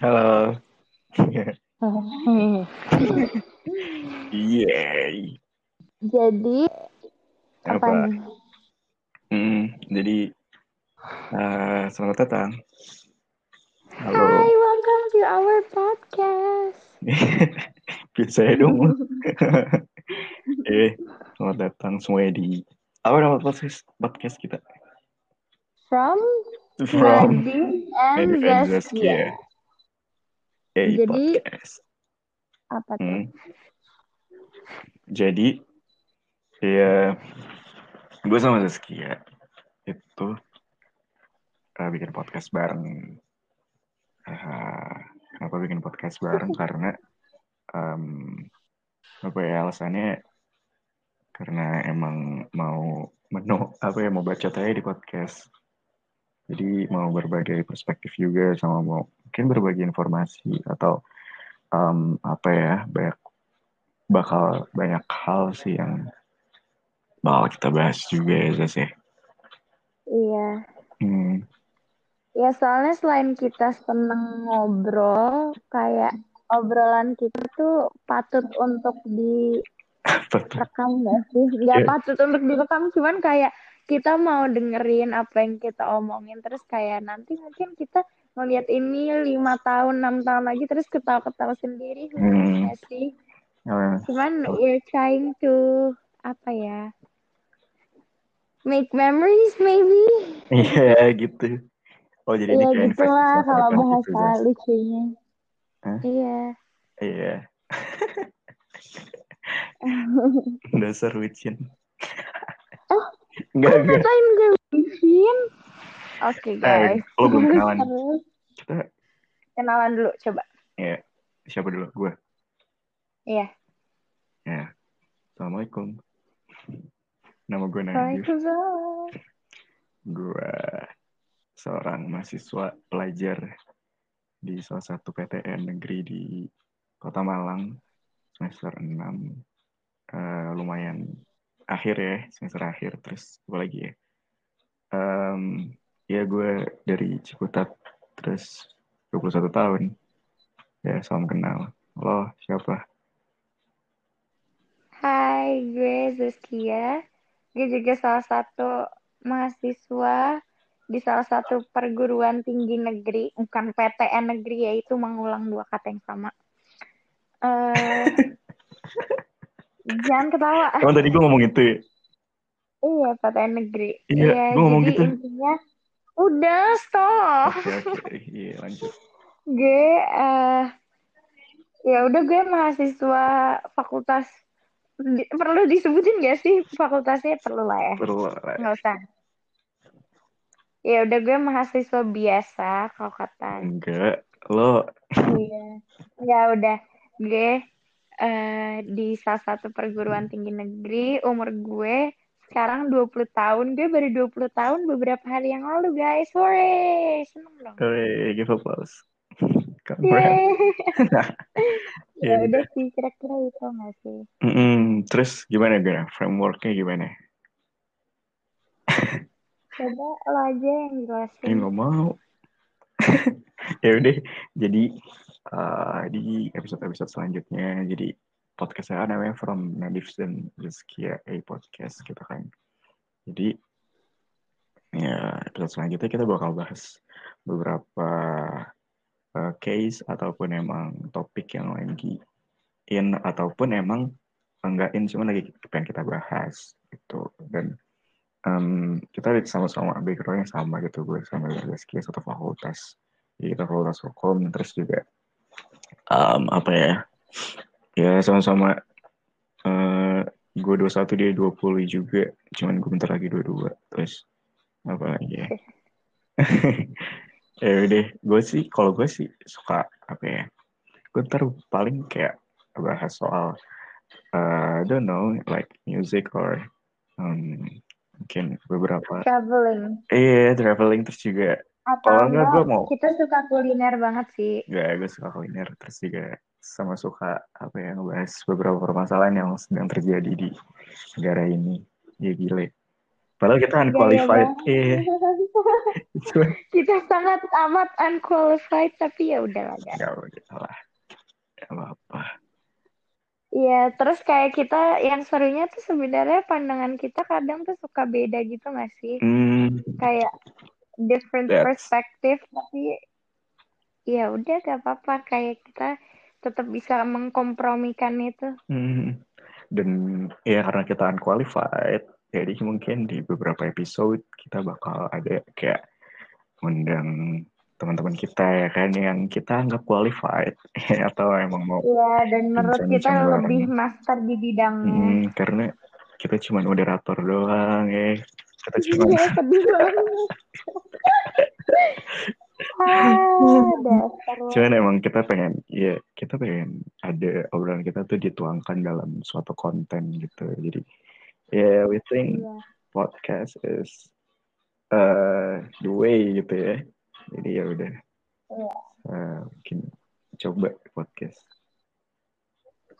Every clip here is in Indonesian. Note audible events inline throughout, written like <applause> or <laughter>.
Halo. <laughs> Yeay. Jadi apa Apa? nih? Hmm, jadi eh, selamat datang. Hi, Halo. welcome to our podcast. <laughs> Biasa ya dong. <laughs> eh, selamat datang semuanya di apa nama podcast podcast kita? From From and and Zaskia. Zaskia. Eh, Jadi- podcast. Apa tuh? Hmm. Jadi, ya, gue sama Zaskia itu eh, bikin podcast bareng. Eh, kenapa bikin podcast bareng? Karena em, apa ya alasannya? Karena emang mau menu apa ya mau baca aja di podcast. Jadi mau berbagai perspektif juga sama mau mungkin berbagi informasi atau em, apa ya banyak bakal banyak hal sih yang bakal kita bahas juga ya Zaz ya. Iya. Hmm, Ya soalnya selain kita seneng ngobrol, kayak obrolan kita tuh patut untuk direkam betul. nggak sih? Nggak Iya. patut untuk direkam, cuman kayak kita mau dengerin apa yang kita omongin, terus kayak nanti mungkin kita ngeliat ini lima tahun, enam tahun lagi, terus ketawa-ketawa sendiri, Hmm. nggak sih? Eh, Cuman we're trying to apa ya? Make memories maybe? Iya gitu. Oh jadi ini Iya gitu lah kalau gitu, bahasa Zaz. lucunya. Iya. Iya. <laughs> Dasar wicin. Oh, Enggak, enggak. ngatain gue? Oke Eh, guys. lo belum <laughs> kenalan. Kita, kenalan dulu coba. ya, siapa dulu? Gue. Iya. Ya. Assalamualaikum. Nama gue. Waalaikumsalam. Gue seorang mahasiswa pelajar di salah satu PTN negeri di Kota Malang semester 6 Eh, lumayan akhir ya semester akhir terus gue lagi ya Em, ya gue dari Ciputat terus 21 tahun ya salam kenal lo siapa Hai, gue Zaskia. Gue juga salah satu mahasiswa di salah satu perguruan tinggi negeri, bukan PTN negeri, yaitu mengulang dua kata yang sama. Eh, <laughs> jangan ketawa. emang tadi gue ngomong itu ya Iya, PTN negeri. Iya, gua ngomong jadi gitu. intinya udah stop. oke oke iya lanjut Gue eh ya udah gue mahasiswa fakultas Di- perlu disebutin gak sih fakultasnya perlu lah ya. perlu lah. Nggak usah. Ya udah gue mahasiswa biasa kalau kata. enggak lo Iya. Ya udah gue eh di salah satu perguruan tinggi negeri umur gue sekarang 20 tahun. Gue baru 20 tahun beberapa hari yang lalu guys. Hore, seneng dong. Hooray, give applause. <laughs> Yeay. <laughs> Ya ya udah sih kira-kira itu nggak sih? Mm-mm. Terus gimana gimana? Frameworknya gimana? Coba lo aja yang Eh jelasin. nggak mau. <laughs> ya udah. Jadi uh, di episode-episode selanjutnya, jadi podcast saya namanya From Nadives dan Rizkia A Podcast gitu kan. Jadi ya episode selanjutnya kita bakal bahas beberapa uh, case ataupun emang topik yang lagi in ataupun emang enggak in cuma lagi pengen kita bahas gitu dan em, kita sama-sama background yang sama gitu gue sama Rizky satu fakultas jadi kita fakultas hukum terus juga em, apa ya ya sama-sama. Eh gue 21 dia 20 juga. Cuman gue bentar lagi 22 terus apa lagi ya? <laughs> Ya udah gue sih kalau gue sih suka apa ya gue ntar paling kayak bahas soal uh, I don't know like music or um, mungkin beberapa Traveling. eh traveling terus juga Atau Kalau enggak, gua mau- kita suka kuliner banget sih. ya gue suka kuliner terus juga sama suka apa ya ngebahas beberapa permasalahan yang sedang terjadi di negara ini ya gile Padahal kita Gaya unqualified. banget. Iya. Cuma- <laughs> Kita sangat amat unqualified tapi ya udahlah guys. Gak udah lah. Gak apa-apa. Iya, terus kayak kita yang serunya tuh sebenarnya pandangan kita kadang tuh suka beda gitu gak sih? Hmm, Kayak different That's- perspective tapi ya udah gak apa-apa kayak kita tetap bisa mengkompromikan itu. hmm. Dan ya karena kita unqualified, jadi mungkin di beberapa episode kita bakal ada kayak undang teman-teman kita ya kan yang kita anggap qualified <laughs> atau emang mau Iya, dan menurut kita bareng. lebih master di bidangnya. Hmm, karena kita cuma moderator doang ya. Kita cuma Iya, <laughs> sedih banget. ah, dasar lo. <laughs> cuman emang kita pengen ya kita pengen ada obrolan kita tuh dituangkan dalam suatu konten gitu. Jadi ya we think Iya. podcast is uh, the way gitu ya. Jadi ya udah. Iya. Uh, mungkin coba podcast.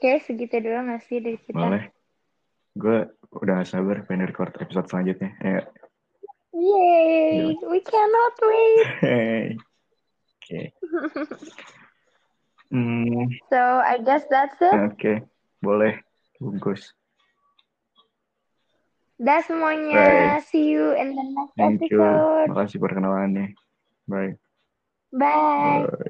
Oke, segitu dulu gak sih dari kita? Boleh. Gue udah gak sabar pengen record episode selanjutnya. Ya. Yay! We cannot wait! <laughs> Oke. <laughs> Hmm, So, I guess that's it. Oke, boleh. Bungkus. Dah semuanya. See you in the next Thank you. episode. Makasih perkenalannya. Bye. Bye. Bye.